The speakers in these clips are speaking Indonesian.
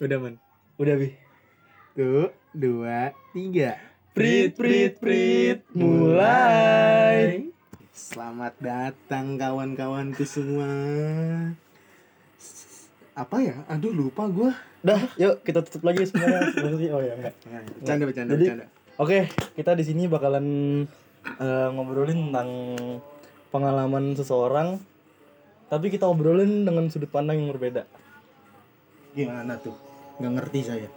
Udah man. Udah bi. Tuh, dua, tiga. Prit prit prit mulai. Selamat datang kawan-kawanku semua. Apa ya? Aduh lupa gua. Dah, yuk kita tutup lagi semuanya. Sebenarnya. Oh ya enggak. Nah, Bercanda, bercanda, Jadi- bercanda. Oke, kita di sini bakalan eh, ngobrolin tentang pengalaman seseorang. Tapi kita obrolin dengan sudut pandang yang berbeda. Gimana tuh? Nggak ngerti saya.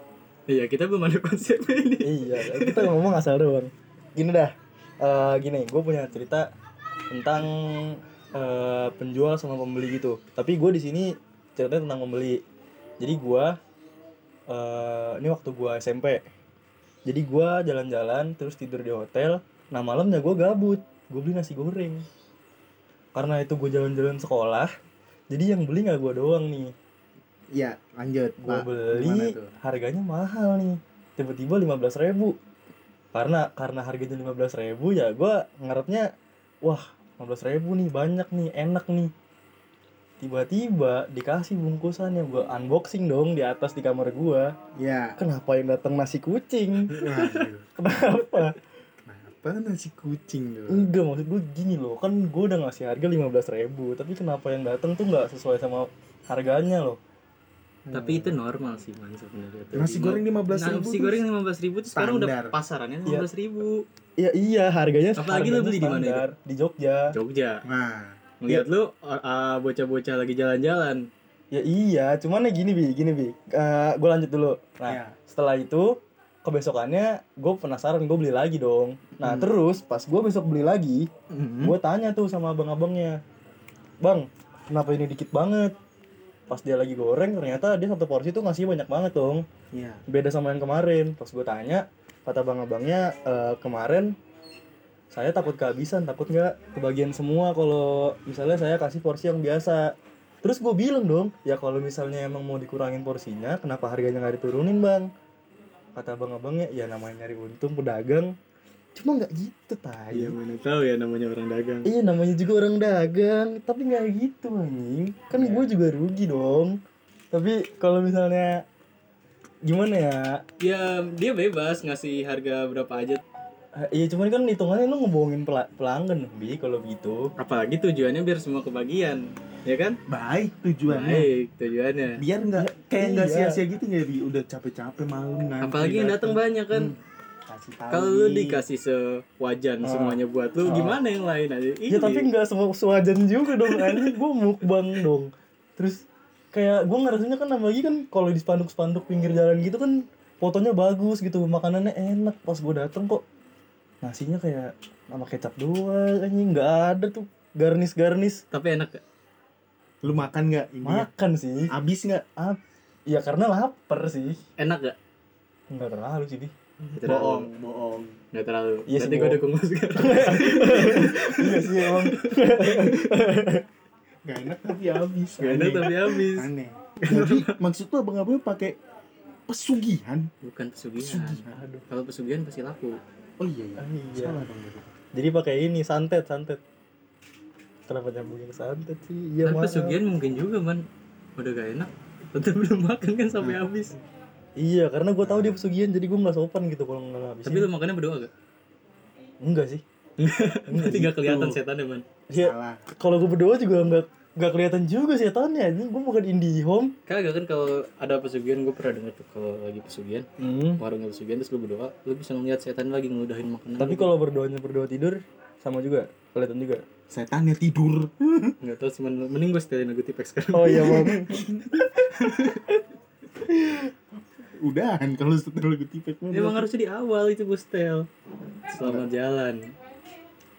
Iya, kita belum ada konsepnya ini. iya, kita ngomong asal doang. Gini dah, eh, gini, gue punya cerita tentang eh, penjual sama pembeli gitu. Tapi gue di sini ceritanya tentang pembeli. Jadi gue, eh, ini waktu gue SMP. Jadi gue jalan-jalan terus tidur di hotel. Nah malamnya gue gabut, gue beli nasi goreng. Karena itu gue jalan-jalan sekolah, jadi yang beli nggak gue doang nih. Iya, lanjut. gue beli harganya mahal nih. Tiba-tiba lima belas ribu. Karena karena harganya lima belas ribu ya gue ngarepnya wah lima belas ribu nih banyak nih enak nih. Tiba-tiba dikasih bungkusan yang gue unboxing dong di atas di kamar gue Ya. kenapa yang datang nasi kucing? Kenapa Kenapa nasi kucing tuh? enggak maksud gue gini loh kan gue udah ngasih harga lima belas ribu tapi kenapa yang datang tuh nggak sesuai sama harganya loh Tapi itu normal sih man sebenarnya. Nasi Lima- goreng 15.000 Nasi tuh goreng lima belas ribu tuh sekarang standar. udah pasarannya lima belas ribu. Iya iya harganya Apalagi lo harganya beli di mana itu? standar, di Jogja Jogja. Nah, Ngeliat lu uh, uh, bocah-bocah lagi jalan-jalan. Ya iya, cuman ya gini bi, gini bi. gue lanjut dulu. Nah, Iya. setelah itu kebesokannya gue penasaran gue beli lagi dong. Nah Hmm. terus pas gue besok beli lagi, Mhm. gue tanya tuh sama abang-abangnya, bang, kenapa ini dikit banget? Pas dia lagi goreng ternyata dia satu porsi tuh ngasih banyak banget dong. Iya. Beda sama yang kemarin. Pas gue tanya, kata abang-abangnya "Eh, kemarin saya takut kehabisan, takut nggak kebagian semua kalau misalnya saya kasih porsi yang biasa. Terus gue bilang dong, ya kalau misalnya emang mau dikurangin porsinya, kenapa harganya nggak diturunin bang? Kata abang-abangnya, ya namanya nyari untung pedagang. Cuma nggak gitu tay. Iya mana tahu ya namanya orang dagang. Iya namanya juga orang dagang, tapi nggak gitu anjing. Kan Iya. gue juga rugi dong. Tapi kalau misalnya gimana ya? Ya dia bebas ngasih harga berapa aja. Eh, Iya cuman kan hitungannya lu ngebohongin pela- pelanggan bi kalau begitu. Apalagi tujuannya biar semua kebagian, ya kan? Baik tujuannya. Baik tujuannya. Biar nggak kayak nggak iya. sia-sia gitu nggak bi udah capek-capek malam nanti. Apalagi yang datang banyak kan. Hmm. Kalau lu dikasih sewajan Ah. semuanya buat lu, Ah. gimana yang lain aja? Ya tapi nggak semua sewajan juga dong anjing gue mukbang dong. Terus kayak gue ngerasanya kan lagi kan kalau di spanduk-spanduk pinggir jalan gitu kan fotonya bagus gitu, makanannya enak. Pas gue dateng kok nasinya kayak sama kecap doang anjing nggak ada tuh garnis-garnis. tapi enak gak? Lu makan nggak ini? Makan sih. Abis nggak? Ah, ya karena lapar sih. Enak gak? Enggak terlalu sih. Bohong, bohong. Gak terlalu. Iya sih, gue dukung lu sekarang. iya sih emang. Gak enak tapi habis. Gak enak tapi habis. Aneh. Jadi maksud lu abang-abang pakai pesugihan? Bukan pesugihan. Pesugihan. Aduh. Kalau pesugihan pasti laku. Oh iya iya. Ah, iya. Salah dong. Jadi pakai ini santet, santet. Kenapa nyambungin ke santet sih? Iya, Tapi pesugihan mungkin juga man. Udah gak enak. Tetap belum makan kan sampai habis. Iya, karena gue tahu dia pesugihan, jadi gue nggak sopan gitu kalau nggak habisin. Tapi lu makannya berdoa gak? enggak sih. Berarti gak kelihatan Tuh. setannya man. Iya, kalau gue berdoa juga nggak nggak kelihatan juga setannya. Ini gue bukan IndiHome. Kagak kan kalau ada pesugihan gue pernah denger tuh kalau lagi pesugihan Hmm. warungnya pesugihan terus lu berdoa lu bisa ngeliat setan lagi ngeludahin makanan Tapi kalau berdoanya berdoa tidur sama juga kelihatan juga. Setannya tidur. nggak tahu cuman mending gue setelin lagu tipek sekarang Oh iya, Bang. Udahan kalau setelah lagu tipek emang harusnya di awal itu gue setel selamat jalan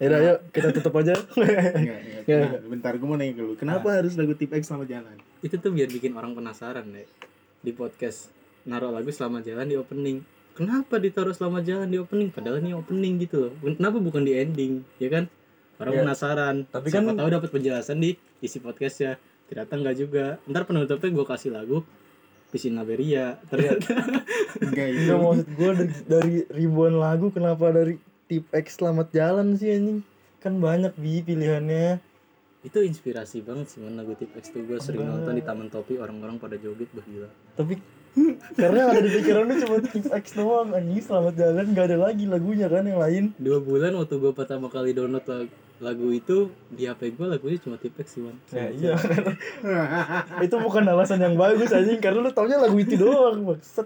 Yaudah, yuk kita tutup aja. Enggak, enggak. Nggak, Nah, bentar gue mau nanya ke lu. Kenapa harus lagu tipek sama jalan? itu tuh biar bikin orang penasaran deh di podcast naruh lagu selamat jalan di opening kenapa ditaruh selamat jalan di opening padahal ini opening gitu loh kenapa bukan di ending ya kan orang Ya, penasaran. Tapi siapa kan- tahu dapat penjelasan di isi podcast ya ternyata enggak juga. Ntar penutupnya gue kasih lagu Pisin Laberia ternyata. Enggak itu. Enggak maksud gue dari, dari ribuan lagu kenapa dari tip X selamat jalan sih anjing? Kan banyak bi pilihannya. itu inspirasi banget sih man lagu Tipex tuh. Gue sering nonton di taman topi orang-orang pada joget bah gila. Tapi karena ada di pikiran lu cuma tip X doang anjing selamat jalan gak ada lagi lagunya kan yang lain. Dua bulan waktu gue pertama kali download lagu, lagu itu di HP gue lagunya cuma Tipex sih man ya iya. Itu bukan alasan yang bagus anjing. Karena lu taunya lagu itu doang maksud.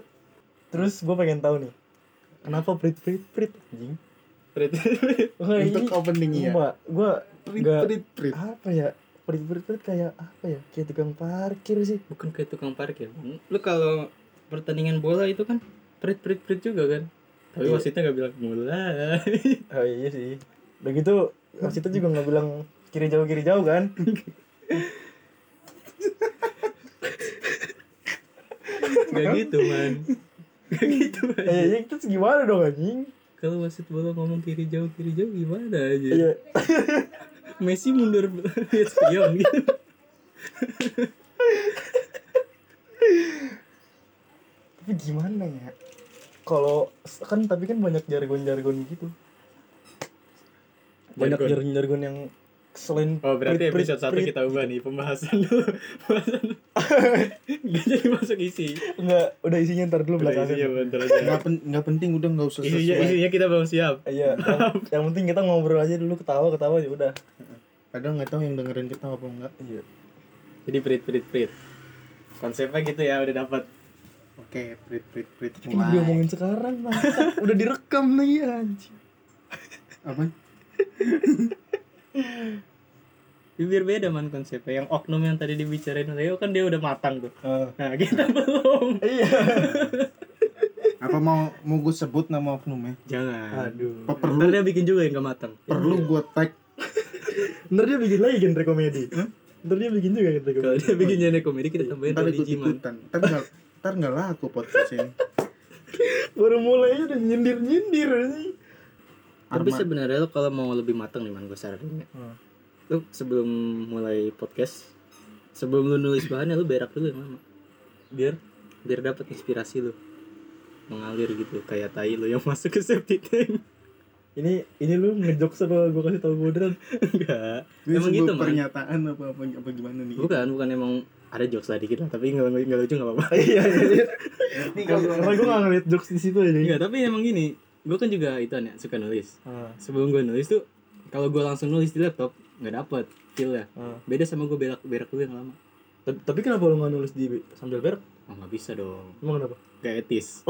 Terus gue pengen tahu nih kenapa prit prit prit anjing? Wah, Untuk ini- opening ya. Gue Prit prit prit. apa ya? Prit prit prit kayak apa ya? Kayak tukang parkir sih. Bukan kayak tukang parkir. Lu kalau pertandingan bola itu kan prit prit prit juga kan? Tapi Iya. wasitnya gak bilang mulai oh iya sih. Udah gitu wasitnya juga nggak bilang kiri jauh kiri jauh kan? Gak gitu man. Gak gitu man. Eh ya itu gimana dong anjing? Kalau wasit bola ngomong kiri jauh kiri jauh gimana aja? Iya. Messi mundur lihat spion gitu. Tapi gimana ya? Kalau kan tapi kan banyak jargon jargon gitu banyak Jargon. jargon jargon yang selain Oh berarti episode satu kita ubah nih pembahasan dulu pembahasan Gak jadi masuk isi. Enggak udah isinya ntar dulu Udah belakangan. isinya bentar aja. Nggak, pen- nggak penting udah nggak usah Isinya, sesuai. isinya kita belum siap. Iya yang, yang penting kita ngobrol aja dulu ketawa ketawa ya udah. Padahal nggak tahu yang dengerin kita apa enggak. iya. Jadi prit prit prit. Konsepnya gitu ya udah dapat Oke, prit prit prit Ini diomongin sekarang udah direkam lagi anjing. Apa? Biar beda man konsepnya. Yang oknum yang tadi dibicarain Leo kan dia udah matang tuh. Ah. Nah kita belum. Iya. Apa mau mau gue sebut nama oknumnya? Jangan. Aduh. Apa Ntar perlu dia bikin juga yang gak matang. perlu gue tag? ntar dia bikin lagi genre komedi. Ntar dia bikin juga genre Kalau komedi. dia bikin genre komedi kita tambahin Ntar ikut ikutan. Ntar nggak ntar nggak laku podcast ini. baru mulai udah nyindir nyindir anjing Tapi sebenarnya lo kalau mau lebih matang nih man gue saranin ya. Hmm. Lu sebelum mulai podcast Sebelum lu nulis bahannya lu berak dulu yang lama biar? Biar dapat inspirasi lu. Mengalir gitu kayak tai lu yang masuk ke septic tank. Ini ini lu ngejok sama gue kasih tau gue beneran? Enggak. Emang gitu man? pernyataan apa apa apa gimana nih? bukan bukan. Emang ada jokes lah dikit lah tapi nggak nggak lucu nggak apa-apa. Iya iya. Karena gue gak ngeliat jokes di situ aja enggak tapi emang gini gue kan juga itu ya suka nulis. Ah, sebelum gue nulis tuh kalau gue langsung nulis di laptop nggak dapet feel ya ah. beda sama gue berak berak dulu yang lama. Tapi, tapi kenapa lu gak nulis di sambil berak? Oh nggak bisa dong. Emang kenapa? Gak etis.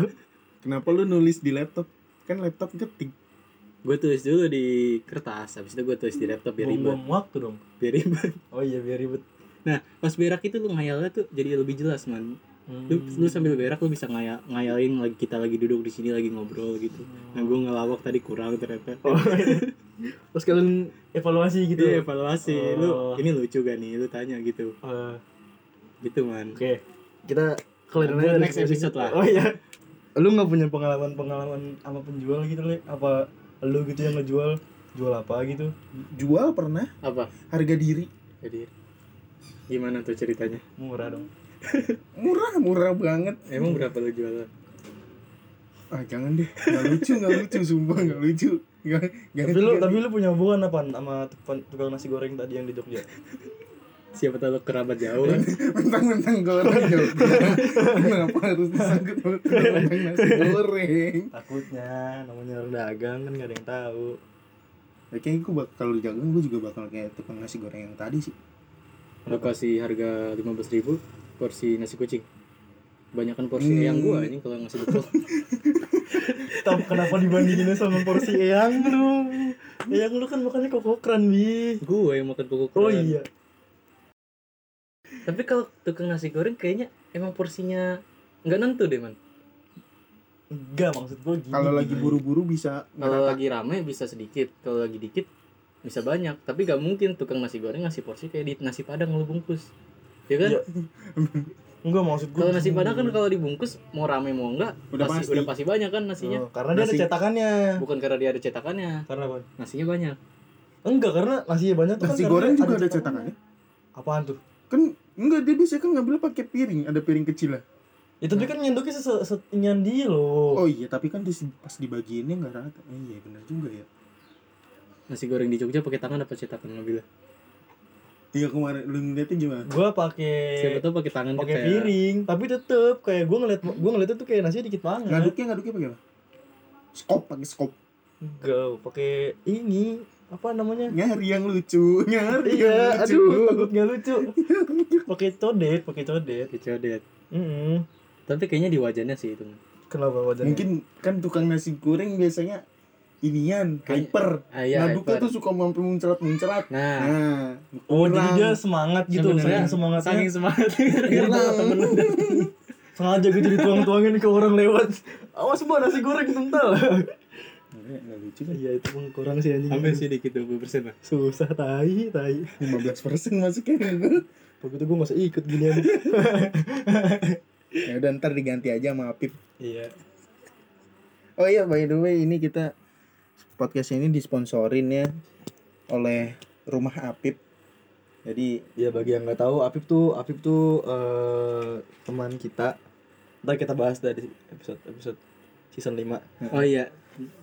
Kenapa lu nulis di laptop? Kan laptop ketik. gue tulis dulu di kertas habis itu gue tulis di laptop biar ribet. Buang waktu dong. Biar ribet. Oh iya biar ribet. Nah pas berak itu lu ngayalnya tuh jadi lebih jelas man Hmm. lu sambil berak lu bisa ngaya, ngayalin lagi kita lagi duduk di sini lagi ngobrol gitu. Nah gue ngelawak tadi kurang ternyata. Oh, terus kalian evaluasi gitu? Iya, evaluasi. Lu Oh. ini lucu gak nih? Lu tanya gitu. Ah, gitu man. Oke. Kita kalian aja next episode lah. oh iya. Lu nggak punya pengalaman pengalaman sama penjual gitu le? Apa lu gitu yang ngejual? Jual apa gitu? Jual pernah. Apa? Harga diri. jadi gimana tuh ceritanya? Murah dong Murah, murah banget. emang berapa lu jualan Ah, jangan deh. Nggak lucu, nggak lucu sumpah nggak lucu. Nggak, nggak tapi lu tapi lu punya hubungan apa sama tukang, tukang nasi goreng tadi yang di Jogja siapa tahu kerabat jauh kan mentang-mentang goreng Jogja. Kenapa harus disangkut sama goreng nasi goreng? takutnya namanya orang dagang kan gak ada yang tahu Ya, kayaknya gue bakal jagang gue juga bakal kayak tukang nasi goreng yang tadi sih. lu kasih harga lima belas ribu porsi nasi kucing Banyakan porsi Hmm. yang gua anjing kalau ngasih betul. Tapi kenapa dibandinginnya sama porsi eyang lu? Eyang lu kan makannya kokokran, Bi. gua yang makan pokok Oh iya. Tapi kalau tukang nasi goreng kayaknya emang porsinya nggak nentu deh man. Enggak maksud gua gini. Kalau lagi buru-buru bisa Kalau lagi rame bisa sedikit, kalau lagi dikit bisa banyak. Tapi gak mungkin tukang nasi goreng ngasih porsi kayak di nasi padang lu bungkus. Ya kan? Iya. Enggak maksud gua. Kalau nasi padang kan kalau dibungkus mau rame mau enggak Udah pasti, pasti. udah pasti banyak kan nasinya. Oh, karena dia ada Nasi- cetakannya. Bukan karena dia ada cetakannya, Karena apa? nasinya banyak. Enggak, karena nasinya banyak tuh Nasi kan goreng juga ada cetakannya. Apaan tuh? Kan enggak dia bisa kan ngambil pakai piring, ada piring kecil lah. Ya tapi kan nyendoknya ses setingan dia loh. Oh iya, tapi kan di, pas dibagiinnya nggak rata. Eh, iya benar juga ya. Nasi goreng di Jogja pakai tangan apa cetakan mobilnya? Iya kemarin lu ngeliatnya gimana? gue pakai siapa tahu pakai tangan pakai kita ya. piring tapi tetep kayak gue ngeliat gue ngeliat itu kayak nasi dikit banget Ngaduknya ngaduknya pakai apa? Skop pakai skop. enggak pakai ini apa namanya Nyari yang lucu, nyari iya yang lucu. aduh takut nggak lucu pakai codet pakai codet Dicodet. mm tapi kayaknya di wajannya sih itu kenapa wajahnya Mungkin kan tukang nasi goreng biasanya inian, hyper. ah, iya, Ngaduknya hyper. tuh suka mampu muncrat-muncrat. nah. Nah, oh jadi dia semangat gitu sebenarnya saking semangatnya. saking semangat. Sengaja gue jadi tuang-tuangin ke orang lewat. Awas mbak nasi goreng kental. Nggak nggak lucu kan? iya itu pun kurang sih anjing. Hampir sih dikit 20 persen lah. Susah tai tai. 15 persen masuknya. begitu gue gak usah ikut ginian. Ya udah ntar diganti aja sama Apip. iya. Oh iya by the way ini kita podcast ini disponsorin ya oleh Rumah Apip. Jadi Ya bagi yang nggak tahu, Apip tuh Apip tuh eh, teman kita. Ntar kita bahas dari episode episode season 5 oh iya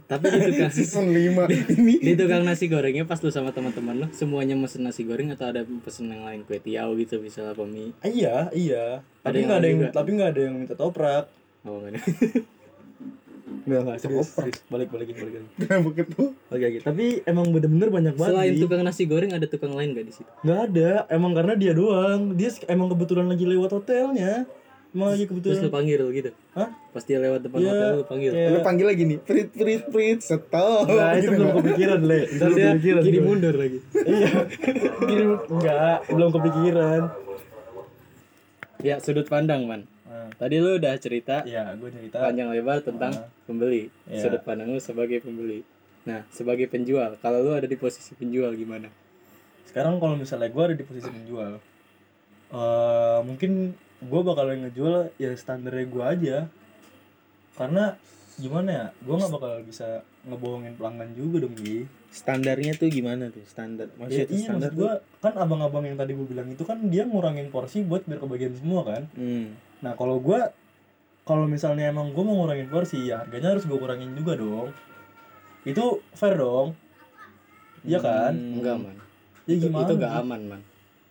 tapi di tukang season 5 ini di tukang nasi gorengnya pas lu sama teman-teman lu semuanya mesen nasi goreng atau ada pesen yang lain kue tiaw gitu bisa apa mie ah, Iya, iya. Tapi nggak ada yang tapi nggak ada yang minta toprak. oh enggak ada Nggak nggak serius, serius. Balik balikin balik lagi. kenapa ketemu Balik lagi. Tapi emang bener-bener banyak banget. selain tukang nasi goreng ada tukang lain gak di situ Nggak ada. Emang karena dia doang. Dia emang kebetulan lagi lewat hotelnya. Emang lagi terus lu kebetulan. panggil gitu Hah? pas dia lewat depan Iya, hotel lu panggil kayak- lu panggil lagi nih prit prit prit stop Nah, itu belum kepikiran, Le. Ntar terus dia kepikiran. kiri mundur lagi Iya. Kiri enggak, belum kepikiran. ya sudut pandang man Nah, tadi lu udah cerita Iya, gue cerita. panjang lebar tentang pembeli Iya. sudut pandang lu sebagai pembeli nah sebagai penjual kalau lu ada di posisi penjual gimana Sekarang kalau misalnya gue ada di posisi penjual, eh mungkin gue bakal ngejual ya standarnya gue aja. Karena gimana ya, gue nggak bakal bisa ngebohongin pelanggan juga dong Gi. standarnya tuh gimana tuh standar Ya, maksudnya tuh iya standar maksud gue kan abang-abang yang tadi gue bilang itu kan dia ngurangin porsi buat biar kebagian semua kan. Hmm. Nah kalau gue kalau misalnya emang gue mau ngurangin porsi ya harganya harus gue kurangin juga dong. Itu fair dong. Iya kan? Hmm. enggak man Ya itu, gimana? itu gak aman man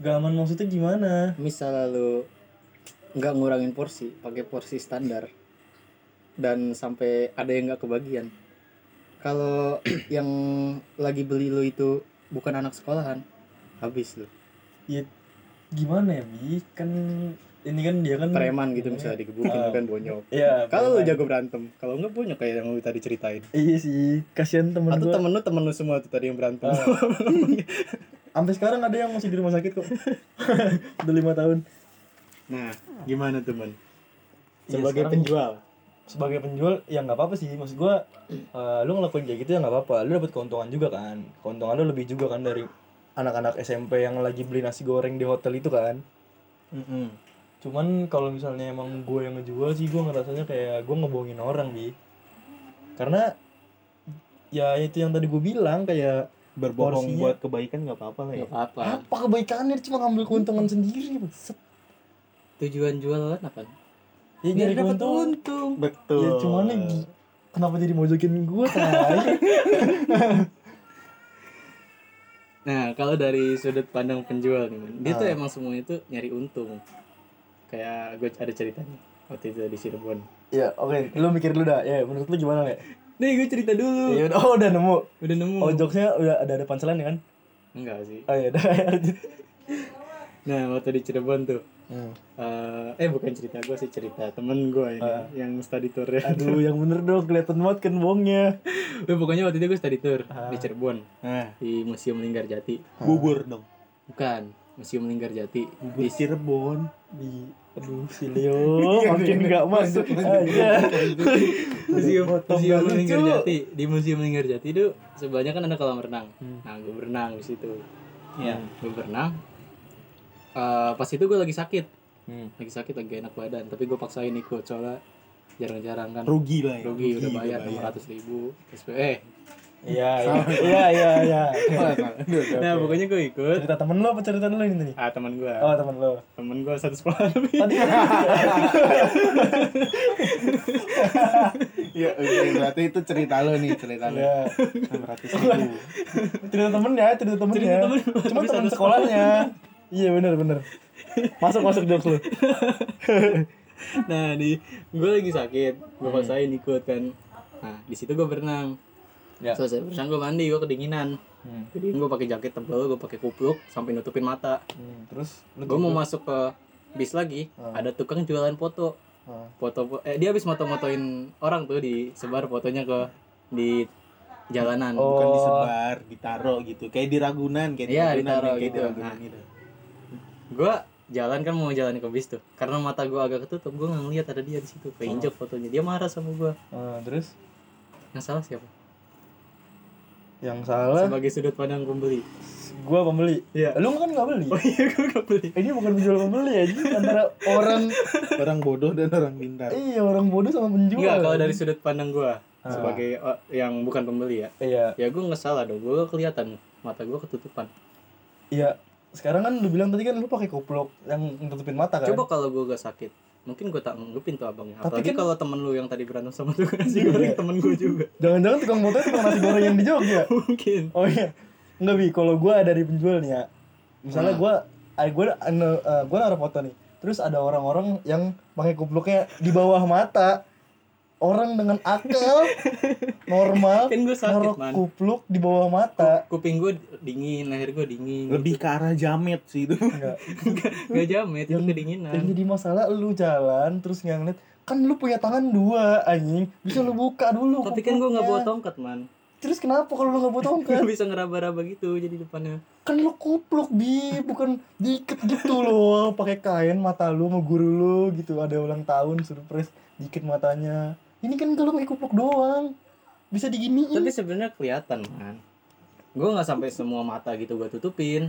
Gak aman maksudnya gimana? misalnya lu nggak ngurangin porsi pakai porsi standar dan sampai ada yang nggak kebagian kalau yang lagi beli lu itu bukan anak sekolahan habis lu Ya gimana ya bi? Kan ini kan dia kan preman gitu misalnya digebukin Ah. lu kan bonyok Iya. kalau lu jago berantem kalau nggak bonyok kayak yang lu tadi ceritain Iya sih, kasihan temen atau gue. temen lu temen lu semua tuh tadi yang berantem Ah. Sampai sekarang ada yang masih di rumah sakit kok. Udah lima tahun. nah gimana tuh man Ya, sebagai sekarang- penjual Sebagai penjual ya nggak apa-apa sih. Maksud gue, eh, lu ngelakuin kayak gitu ya nggak apa-apa. Lu dapat keuntungan juga kan. Keuntungan lu lebih juga kan dari anak-anak SMP yang lagi beli nasi goreng di hotel itu kan. Cuman kalau misalnya emang gue yang ngejual sih gue ngerasanya kayak gue ngebohongin orang bi. Karena ya itu yang tadi gue bilang kayak berbohong Porsinya- buat kebaikan nggak apa-apa lah ya. Nggak apa-apa. Apa kebaikannya? Cuma ngambil keuntungan sendiri Set. tujuan jualan apa? Ya biar nyari dapat untung. betul. Ya cuman kenapa jadi mojokin gue Nah, kalau dari sudut pandang penjual nih, Man, dia tuh Ah. emang semuanya itu nyari untung. Kayak gue ada ceritanya waktu itu di Cirebon. ya oke lu mikir dulu dah ya menurut lu gimana ya Nih, gue cerita dulu. ya udah oh udah nemu Udah nemu. oh jokesnya udah ada ada punchline ya kan Enggak sih. oh ya udah lanjut Nah, waktu di Cirebon tuh. Hmm. eh, eh bukan cerita gue sih cerita temen gue ini Ah. yang study tour ya. aduh yang bener dong kelihatan banget kan bohongnya Eh, pokoknya waktu itu gue study tour Ah. di Cirebon nah di Museum Linggar Jati. bubur dong Bukan, Museum Linggar Jati. bubur Cirebon di aduh si Leo makin nggak masuk aja Museum Potong Museum lucu. Linggar Jati di Museum Linggar Jati itu sebelahnya kan ada kolam renang. Hmm. Nah, gue berenang di situ. Iya. Gue berenang. Eh, pas itu gue lagi sakit, Hmm. lagi sakit lagi enak badan, tapi gue paksain ikut soalnya jarang-jarang kan. rugi lah ya Rugi udah bayar enam ratus ribu. Eh, iya iya. Iya iya iya. Nah pokoknya gue ikut. cerita temen lo apa cerita lu ini nih? Ah teman gue, oh temen lo. Temen gue satu sekolah lebih. tadi ya oke berarti itu cerita lo nih cerita lo. Ya ribu cerita cerita temennya Cerita temen. cuma Tapi teman satu sekolahnya. Iya bener bener. Masuk masuk jokes lu. nah di gue lagi sakit. Gue paksain ikut kan. Nah di situ gue berenang Ya. selesai berenang gue mandi gue kedinginan Hmm. kedingin gue pakai jaket tebel gue pakai kupluk sampai nutupin mata Hmm, Terus lu gue mau masuk ke bis lagi ada tukang jualan foto Ah. foto eh dia habis moto-motoin orang tuh disebar fotonya ke di jalanan Oh. Bukan disebar, ditaro gitu. Kayak di Ragunan, kayak di Iya, Ragunan, ditaro kayak di gitu. Ragunan Nah. gitu. gue jalan kan mau jalan ke bis tuh karena mata gue agak ketutup gue nggak ngeliat ada dia di situ keinjek fotonya dia marah sama gue Ah, terus yang salah siapa yang salah sebagai sudut pandang pembeli gua pembeli. Iya. Lu kan nggak beli. oh iya gue nggak beli Ini bukan penjual pembeli aja antara orang Orang bodoh dan orang pintar. iya orang bodoh sama penjual. Enggak, kalau dari sudut pandang gua Ah. sebagai oh, yang bukan pembeli ya. iya Ya gua nggak salah dong. Gua kelihatan mata gua ketutupan. iya sekarang kan lu bilang tadi kan lu pakai kupluk yang nutupin mata kan. Coba kalau gua gak sakit, mungkin gua tak nganggepin tuh abangnya. Tapi Apalagi kan- kalau temen lu yang tadi berantem sama tukang nasi goreng temen gua juga. Jangan-jangan tukang fotonya tukang nasi goreng yang di Jogja. mungkin. Oh iya. Enggak bi, kalau gua dari penjual nih ya. Misalnya Ah. gua ah, gua uh, gua naruh foto nih. Terus ada orang-orang yang pakai kupluknya di bawah mata. Orang dengan akal normal Kan gua sakit, naruh Man. kupluk di bawah mata. Kuping gua dingin, leher gua dingin. Lebih ke arah jamet sih itu. Enggak. Gak jamet, itu Yang- kedinginan. Yang jadi masalah lu jalan terus nggak ngeliat kan lu punya tangan dua anjing bisa lu buka dulu Tapi kan gua nggak bawa tongkat, man. terus kenapa kalau lu nggak bawa tongkat Gak bisa ngeraba-raba gitu jadi depannya. kan lu kupluk bi bukan diikat gitu loh pakai kain mata lu sama guru lu gitu ada ulang tahun surprise diikat matanya ini kan kalau pakai kupluk doang. Bisa diginiin. Tapi sebenarnya kelihatan, man. Gua nggak sampai semua mata gitu gua tutupin.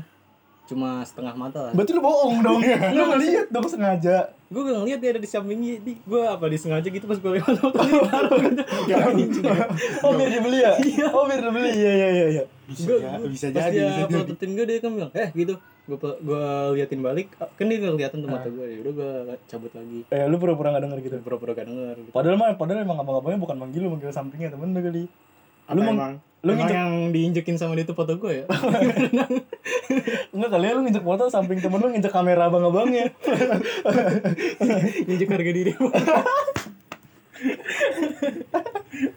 Cuma setengah mata lah. berarti lu bohong dong. Lu ngeliat dong sengaja. Gue gak ngeliat dia ada di sampingnya di gue apa disengaja gitu pas gue lewat dia gitu. Oh biar dibeli ya? Oh biar dibeli. Iya iya iya iya. Bisa, Gua- pas jadi, dia bisa jadi. pelototin gue dia kan bilang eh gitu gue gue liatin balik kan dia nggak kelihatan tuh mata gue ya udah gue cabut lagi. Eh lu pura-pura nggak denger gitu? Pura-pura gak denger gitu. padahal mah padahal emang abang-abangnya bukan manggil lu manggil sampingnya temen lu kali. Apa lu mang- emang? lu emang nginjek yang diinjekin sama dia tuh foto gue ya? Enggak kali ya lu nginjek foto samping temen lu nginjek kamera abang-abangnya. Injek harga diri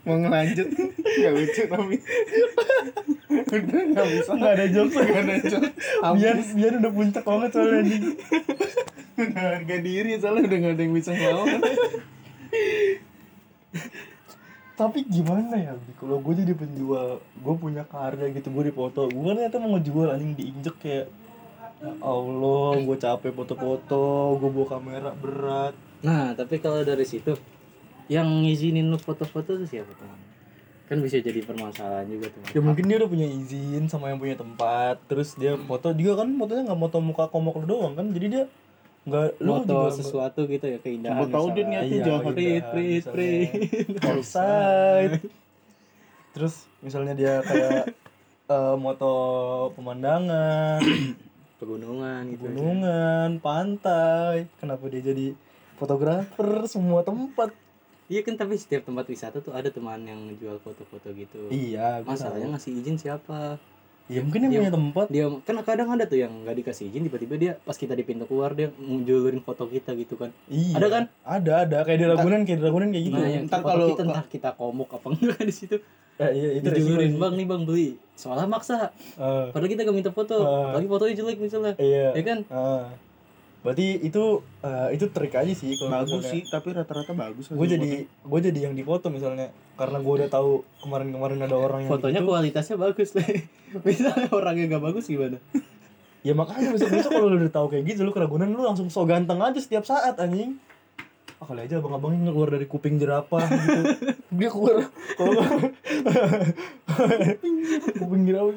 Mau ngelanjut? Gak lucu tapi Udah gak bisa. Nggak ada jokes. Gak ada jokes. biar biar udah puncak banget soalnya anjing. Udah harga diri soalnya udah gak ada yang bisa ngelawan. Tapi gimana ya Bi? kalau gue jadi penjual gue punya karya gitu gue dipoto. Gue kan ternyata mau ngejual anjing diinjek kayak ya Allah gue capek foto-foto gue bawa kamera berat. Nah tapi kalau dari situ yang ngizinin lu foto-foto tuh siapa teman kan bisa jadi permasalahan juga tuh ya mungkin dia udah punya izin sama yang punya tempat terus dia foto juga kan fotonya nggak foto muka komok lu doang kan jadi dia nggak lu foto juga sesuatu gitu ya keindahan Siapa tahu dia niatnya Iya, jahat. Prit, prit, prit. outside. Terus misalnya dia kayak eh, moto pemandangan pegunungan gitu gunungan pantai kenapa dia jadi fotografer semua tempat iya kan tapi setiap tempat wisata tuh ada teman yang jual foto-foto gitu. Iya masalahnya tahu. ngasih izin siapa? Ya mungkin yang Dia- punya tempat. dia kan kadang ada tuh yang nggak dikasih izin tiba-tiba dia pas kita di pintu keluar dia ngejulurin foto kita gitu kan. Iya. Ada kan? ada ada. Kayak di Ragunan kayak di Ragunan kayak gitu. Nah yang ntar foto kalau- kita entah kita komuk apa enggak di situ. Eh, iya itu dijulurin bang nih bang beli. Soalnya maksa. Eh, padahal kita gak minta foto. Ah. lagi fotonya jelek misalnya. Iya. Ya kan? Ah. Berarti itu eh, itu trik aja sih kalau Bagus misalnya- sih Tapi rata-rata bagus gue jadi gue jadi yang dipoto misalnya karena gue udah tahu kemarin-kemarin ada orang yang fotonya gitu. kualitasnya bagus lah misalnya orangnya gak bagus gimana? Ya makanya besok besok kalau lu udah tahu kayak gitu lu keragunan lu langsung so ganteng aja setiap saat anjing. Ah kali aja abang-abangnya keluar dari kuping jerapah gitu. Dia keluar. Kalau kuping jerapah.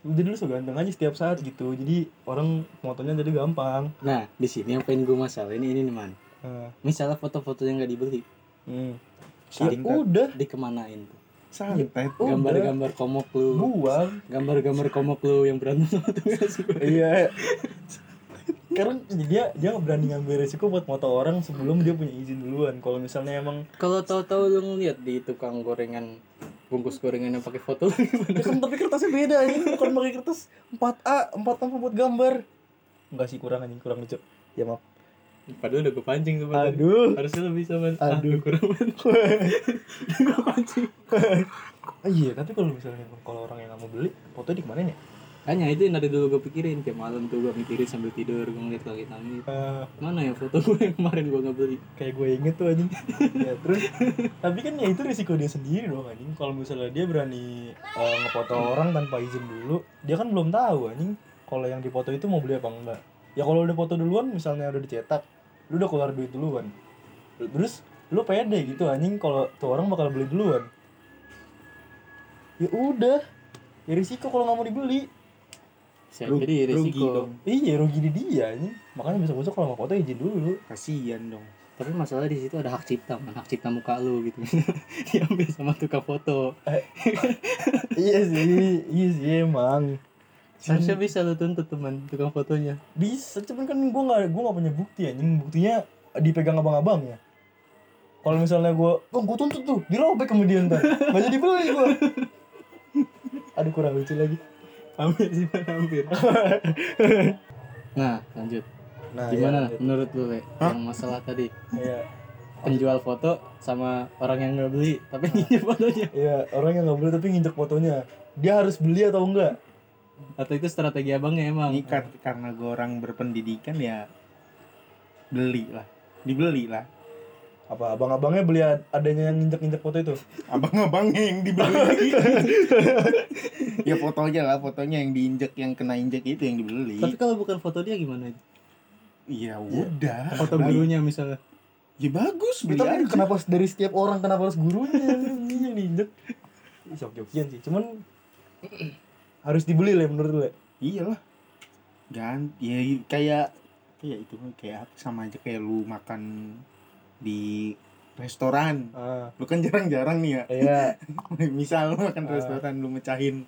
Jadi lu so ganteng aja setiap saat gitu. Jadi orang motonya jadi gampang. Nah di sini yang pengen gue masalah ini ini nih man. Nah, misalnya foto-foto yang gak dibeli. Hmm. ya Santet. udah. Dikemanain tuh? Santet Udah. gambar-gambar komok lu. Buang. Gambar-gambar komok lu yang berantem sama tuh sih iya. Karena dia dia nggak berani ngambil resiko buat moto orang sebelum dia punya izin duluan. Kalau misalnya emang kalau tahu-tahu lu ngeliat di tukang gorengan bungkus gorengannya pakai foto Ya kan tapi kertasnya beda ini bukan pakai kertas 4A, 4A buat gambar. Enggak sih kurang anjing, kurang lucu. Ya maaf. padahal udah gue pancing sebenarnya Aduh. harusnya lebih sama Aduh. kurang gue pancing iya, tapi kalau misalnya kalau orang yang nggak mau beli, foto di mana ya? Hanya itu yang dari dulu gue pikirin tiap malam tuh gue mikirin sambil tidur gue ngeliat langit-langit Eh, mana ya foto gue yang kemarin gue nggak beli kayak gue inget tuh anjing. ya, terus tapi kan ya itu risiko dia sendiri dong anjing. Kalau misalnya dia berani eh, ngefoto orang tanpa izin dulu, dia kan belum tahu anjing kalau yang dipoto itu mau beli apa enggak. Ya kalau udah foto duluan misalnya udah dicetak, lu udah keluar duit duluan. Terus lu pede gitu anjing kalau tuh orang bakal beli duluan. Ya udah. Ya risiko kalau nggak mau dibeli. Ru- jadi rugi resiko dong. Iya rugi di dia anjing. Makanya besok-besok kalau mau foto izin dulu. kasihan dong tapi masalah di situ ada hak cipta man hak cipta muka lu gitu diambil sama tukang foto iya sih, iya sih emang. harusnya bisa lu tuntut teman tukang fotonya Bisa, cuman kan gue nggak gue nggak punya bukti anjing. Buktinya dipegang abang-abang ya. Kalau misalnya gue, oh gue tuntut tuh, dirobek kemudian ntar, nggak jadi beli gue. Aduh kurang lucu lagi. Hampir sih hampir. Nah lanjut. Nah, gimana ya, menurut lu le? Yang masalah tadi? Iya, penjual foto sama orang yang nggak beli tapi nginjek fotonya. Iya orang yang nggak beli tapi nginjek fotonya. Dia harus beli atau enggak? atau itu strategi abangnya emang? Ini kar- karena gue orang berpendidikan ya beli lah. Dibeli lah Apa abang-abangnya beli ad- adanya yang nginjek-nginjek foto itu? abang-abangnya yang dibeli ya fotonya lah fotonya yang diinjek yang kena injek itu yang dibeli tapi kalau bukan foto dia gimana iya udah foto gurunya misalnya ya bagus beli Tapi aja kenapa dari setiap orang kenapa harus gurunya yang diinjek? Jok-jokian sih, cuman harus dibeli lah menurut lu. Le. iyalah gan ya kayak ya itu kayak sama aja kayak lu makan di restoran Ah, lu kan jarang-jarang nih ya iya. misal lu makan Ah. restoran lu mecahin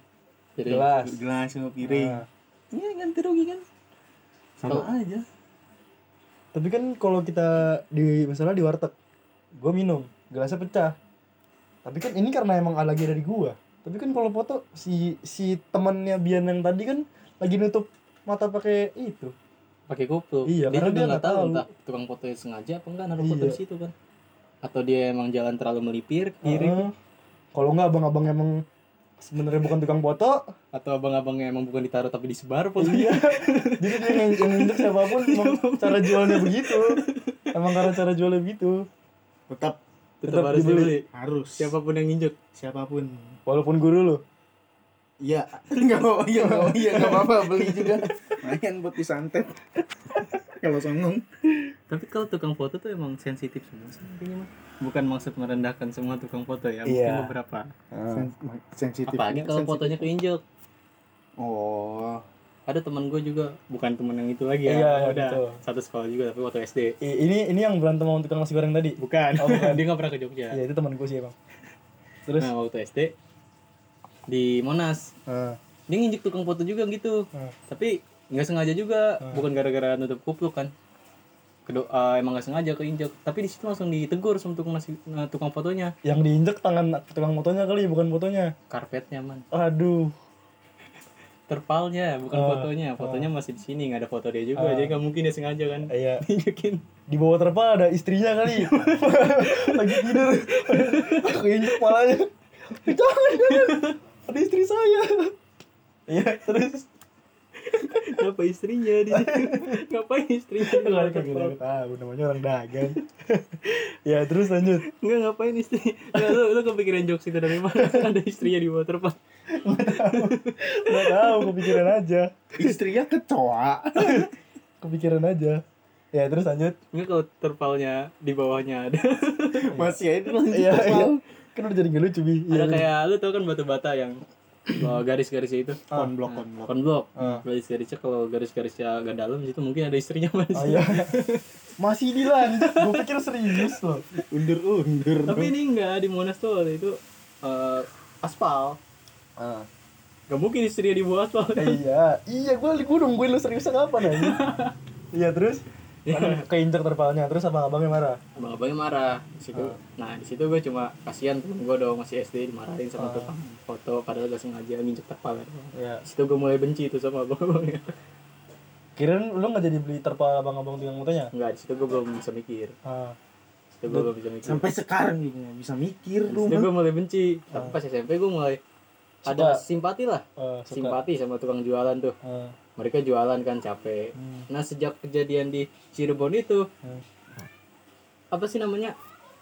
Jelas. gelas sama piring Ah. iya ganti rugi kan sama Kalau- aja Tapi kan kalau kita di misalnya di warteg, gua minum, gelasnya pecah. Tapi kan ini karena emang lagi ada di gua. Tapi kan kalau foto si si temannya Bian yang tadi kan lagi nutup mata pakai itu. Pakai kupluk Iya, dia juga dia nggak tahu tahu. entah tukang fotonya sengaja apa enggak naruh foto Iya. di situ kan atau dia emang jalan terlalu melipir kiri Heeh. Kalau nggak abang-abang emang sebenarnya bukan tukang foto, atau abang-abangnya emang bukan ditaruh tapi disebar fotonya iya. Jadi dia yang yang nginjek siapa pun emang cara jualnya begitu. Emang karena cara jualnya begitu. tetap tetap, Tetap harus dibeli. dibeli harus siapa pun yang nginjek siapa pun Walaupun guru lu. Iya, nggak apa iya nggak apa iya nggak apa-apa beli juga. Lumayan buat disantet. Kalau songong. tapi kalau tukang foto tuh emang sensitif semua sih intinya mah bukan maksud merendahkan semua tukang foto ya mungkin Iya. beberapa Sen- sensitif. apalagi kalau fotonya keinjek Oh, ada teman gue juga bukan teman yang itu lagi ya Iya, iya, udah betul. satu sekolah juga tapi waktu SD I- Ini ini yang berantem sama tukang nasi goreng tadi. bukan, Oh, bukan. dia nggak pernah ke Jogja Iya, itu teman gue sih, Bang. Terus nah waktu SD di Monas ah, dia nginjek tukang foto juga gitu ah. tapi nggak sengaja juga Hmm. bukan gara-gara nutup kupluk kan Kedo, eh, emang nggak sengaja keinjek tapi di situ langsung ditegur sama tukang nasi eh, tukang fotonya yang diinjek tangan tukang fotonya kali, bukan fotonya. karpetnya man Aduh. terpalnya bukan Ah, fotonya fotonya masih di sini nggak ada foto dia juga Ah. jadi nggak mungkin dia sengaja kan Iya. injekin Di bawah terpal ada istrinya kali. Lagi tidur. Aku injek palanya. Jangan, jangan. Ada istri saya. Iya, terus Ngapa istrinya di? Ngapain istrinya? Nggak luar kagak terpal? tahu namanya orang dagang. ya, terus lanjut. Nggak ngapain istri? Nggak lu, lu kepikiran jokes itu dari mana? Ada istrinya di bawah terpal. Nggak tahu, kepikiran aja. istrinya kecoa. Kepikiran aja. Ya, terus lanjut. Nggak kalau terpalnya di bawahnya ada. Masih aja lanjut. Iya, Pal. iya. Kan udah jadi nggak lucu, Bi. Iya. ada kayak lu tau kan batu bata yang uh, garis-garisnya itu. Konblok, konblok. konblok. Ah. Garis-garisnya kalau garis-garisnya agak dalam di situ mungkin ada istrinya mas. Oh, iya. Masih dilanjut. Gue pikir serius loh. Undur-undur. Tapi ini enggak di Monas tuh waktu itu uh, aspal. Ah. Gak mungkin istrinya di bawah aspal. iya, iya gue gue nungguin lu seriusnya kapan aja. iya terus keinjak terpalanya terus abang-abangnya marah Abang abangnya marah di situ. Nah di situ gue cuma kasihan temen gue dong masih SD dimarahin sama Ah. tukang foto padahal gak sengaja nginjek terpal. ya Di situ gue mulai benci tuh sama abang abangnya. kirain lu nggak jadi beli terpal abang-abang tukang motonya Enggak di situ gue belum bisa mikir. Di situ gue belum bisa mikir. sampai sekarang gitu nggak bisa mikir lu situ gue mulai benci. Tapi pas SMP gue mulai ada simpati lah. suka Simpati sama tukang jualan tuh. Eh, Mereka jualan kan capek. hmm. Nah sejak kejadian di Cirebon itu Hmm. apa sih namanya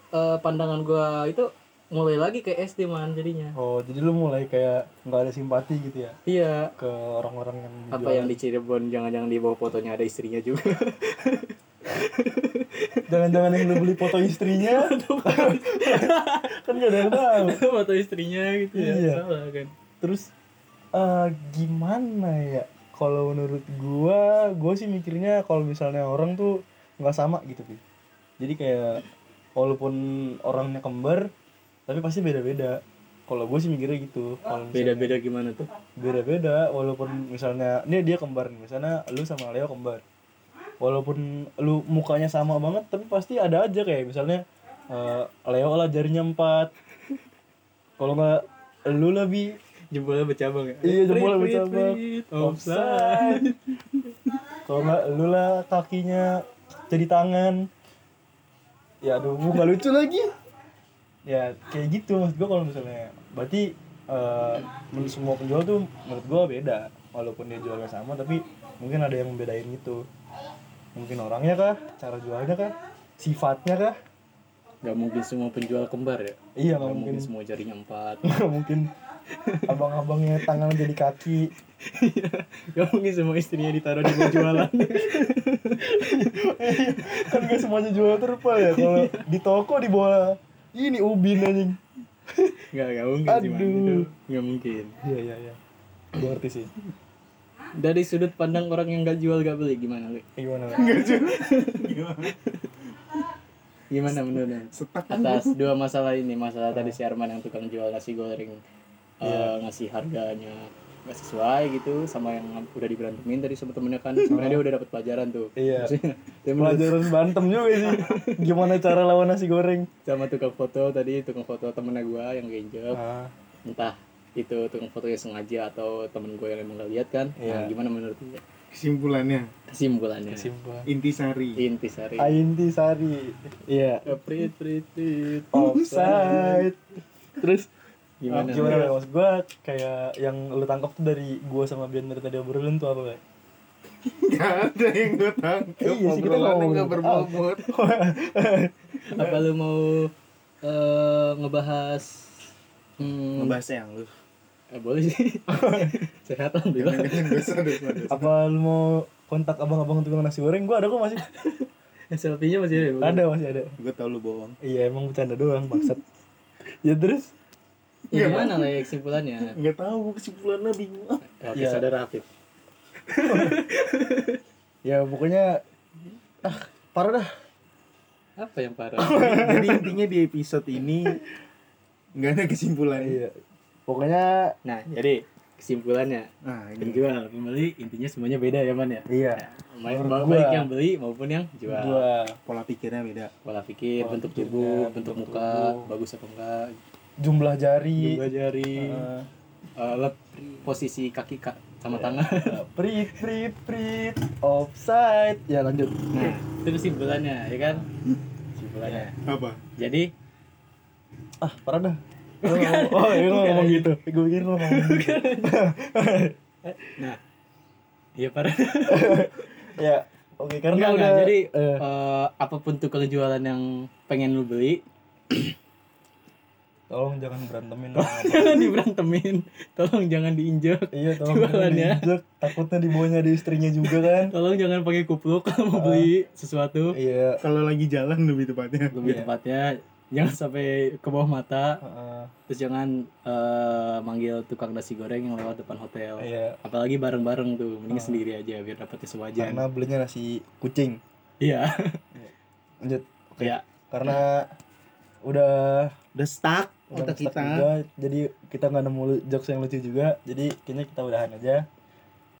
Eh, pandangan gua itu mulai lagi ke SD man jadinya. oh jadi lu mulai kayak nggak ada simpati gitu ya Iya. ke orang-orang yang Apa jualan. yang di Cirebon jangan-jangan di bawah fotonya ada istrinya juga. jangan-jangan yang lu beli foto istrinya kan gak ada yang tahu Foto istrinya gitu ya. Iya. Salah kan. terus eh gimana ya kalau menurut gua gua sih mikirnya kalau misalnya orang tuh nggak sama gitu Pi. jadi kayak walaupun orangnya kembar tapi pasti beda-beda. Kalau gue sih mikirnya gitu. Kalau Beda-beda gimana tuh? beda-beda walaupun misalnya ini dia kembar nih. Misalnya lu sama Leo kembar. Walaupun lu mukanya sama banget tapi pasti ada aja kayak misalnya eh, Leo lah jarinya empat. Kalau nggak lu lebih Jempolnya bercabang ya? Iya, jempolnya bercabang. offside. Kalau nggak lu lah kakinya jadi tangan. Ya aduh gua nggak lucu lagi. Ya kayak gitu maksud gua kalau misalnya. Berarti eh, men- semua penjual tuh menurut gua beda. Walaupun dia jualnya sama tapi mungkin ada yang membedain gitu mungkin orangnya kah? Cara jualnya kah? Sifatnya kah? Gak mungkin semua penjual kembar ya? iya Gak nggak mungkin. mungkin semua jarinya empat. nggak mungkin abang-abangnya tangan jadi kaki Gak mungkin semua istrinya ditaruh di bawah jualan. kan gak semuanya jual terpal ya kalau di toko di bawah ini ubin anjing Gak, gak mungkin. Aduh. Gak mungkin. iya iya iya gue ngerti sih Dari sudut pandang orang yang gak jual gak beli gimana lu? Eh, gimana Le? Gimana menurut lu? setak Atas dua masalah ini, masalah tadi si Arman yang tukang jual nasi goreng eh, ngasih harganya gak sesuai gitu sama yang udah diberantemin tadi sama temennya kan. Sebenarnya dia udah dapat pelajaran tuh. Iya. Pelajaran bantem juga sih. Gimana cara lawan nasi goreng? Sama tukang foto tadi tukang foto temennya gua yang keinjek ah. Entah itu tukang fotonya sengaja atau temen gue yang emang gak lihat kan. Iya. nah, gimana menurut dia? Kesimpulannya? Kesimpulannya. Simpel intisari. Intisari. Ainti Sari iya. Prit prit prit. Offside. Terus gimana gimana Le? maksud gue kayak yang lu tangkap tuh dari gua sama Bian dari tadi obrolin tuh apa Le? Gak ada yang gue tangkap Iya sih, kita ngomong. gak berbobot. Apa lu mau eh, ngebahas hmm, Ngebahas yang lu. Eh, boleh sih. Sehat alhamdulillah. apa lu mau kontak abang-abang tukang nasi goreng? Gua ada kok masih. Selfie-nya masih ada ya, ada masih ada. Gue tau lu bohong. Iya emang bercanda doang maksud ya terus ya, gimana lah ya kesimpulannya? Gak tau gue kesimpulannya bingung. Ah. oke Iya. saudara Afif. Ya pokoknya ah parah dah. Apa yang parah? Jadi intinya di episode ini Gak ada kesimpulan. Iya. Pokoknya nah jadi kesimpulannya. Nah ini. Penjual pembeli intinya semuanya beda ya man ya? Iya. Baik, Menurut baik gua. yang beli maupun yang jual. Pola pikirnya beda. Pola pikir Pola bentuk pikirnya, tubuh bentuk bentuk muka tubuh. bagus apa enggak jumlah jari. Jumlah jari. Eh, eh, lep- posisi kaki kak sama tangan. Prit prit prit offside. Ya lanjut. Nah itu kesimpulannya ya kan? Kesimpulannya. Apa? jadi ah parah dah. Oh, oh iya lu ngomong gitu. Gue pikir lu ngomong gitu. Nah iya parah. Ya oke karena Enggak, udah enggak. jadi eh, eh, apa pun tuh kalau jualan yang pengen lu beli tolong jangan berantemin. Jangan diberantemin tolong jangan diinjak iya tolong jangan diinjek. Takutnya dibawanya ada istrinya juga kan. Tolong jangan pakai kupluk kalau mau beli sesuatu. Iya. Kalau lagi jalan lebih tepatnya. Lebih Iya. tepatnya jangan sampai ke bawah mata. Heeh, terus jangan eh, manggil tukang nasi goreng yang lewat depan hotel. Iya. Apalagi bareng-bareng tuh mending Ah. sendiri aja biar dapetnya sewajan karena belinya nasi kucing. Iya. Lanjut. Oke. Ya karena udah Udah stuck udah stuck kita. juga, jadi kita nggak nemu jokes yang lucu juga jadi kayaknya kita udahan aja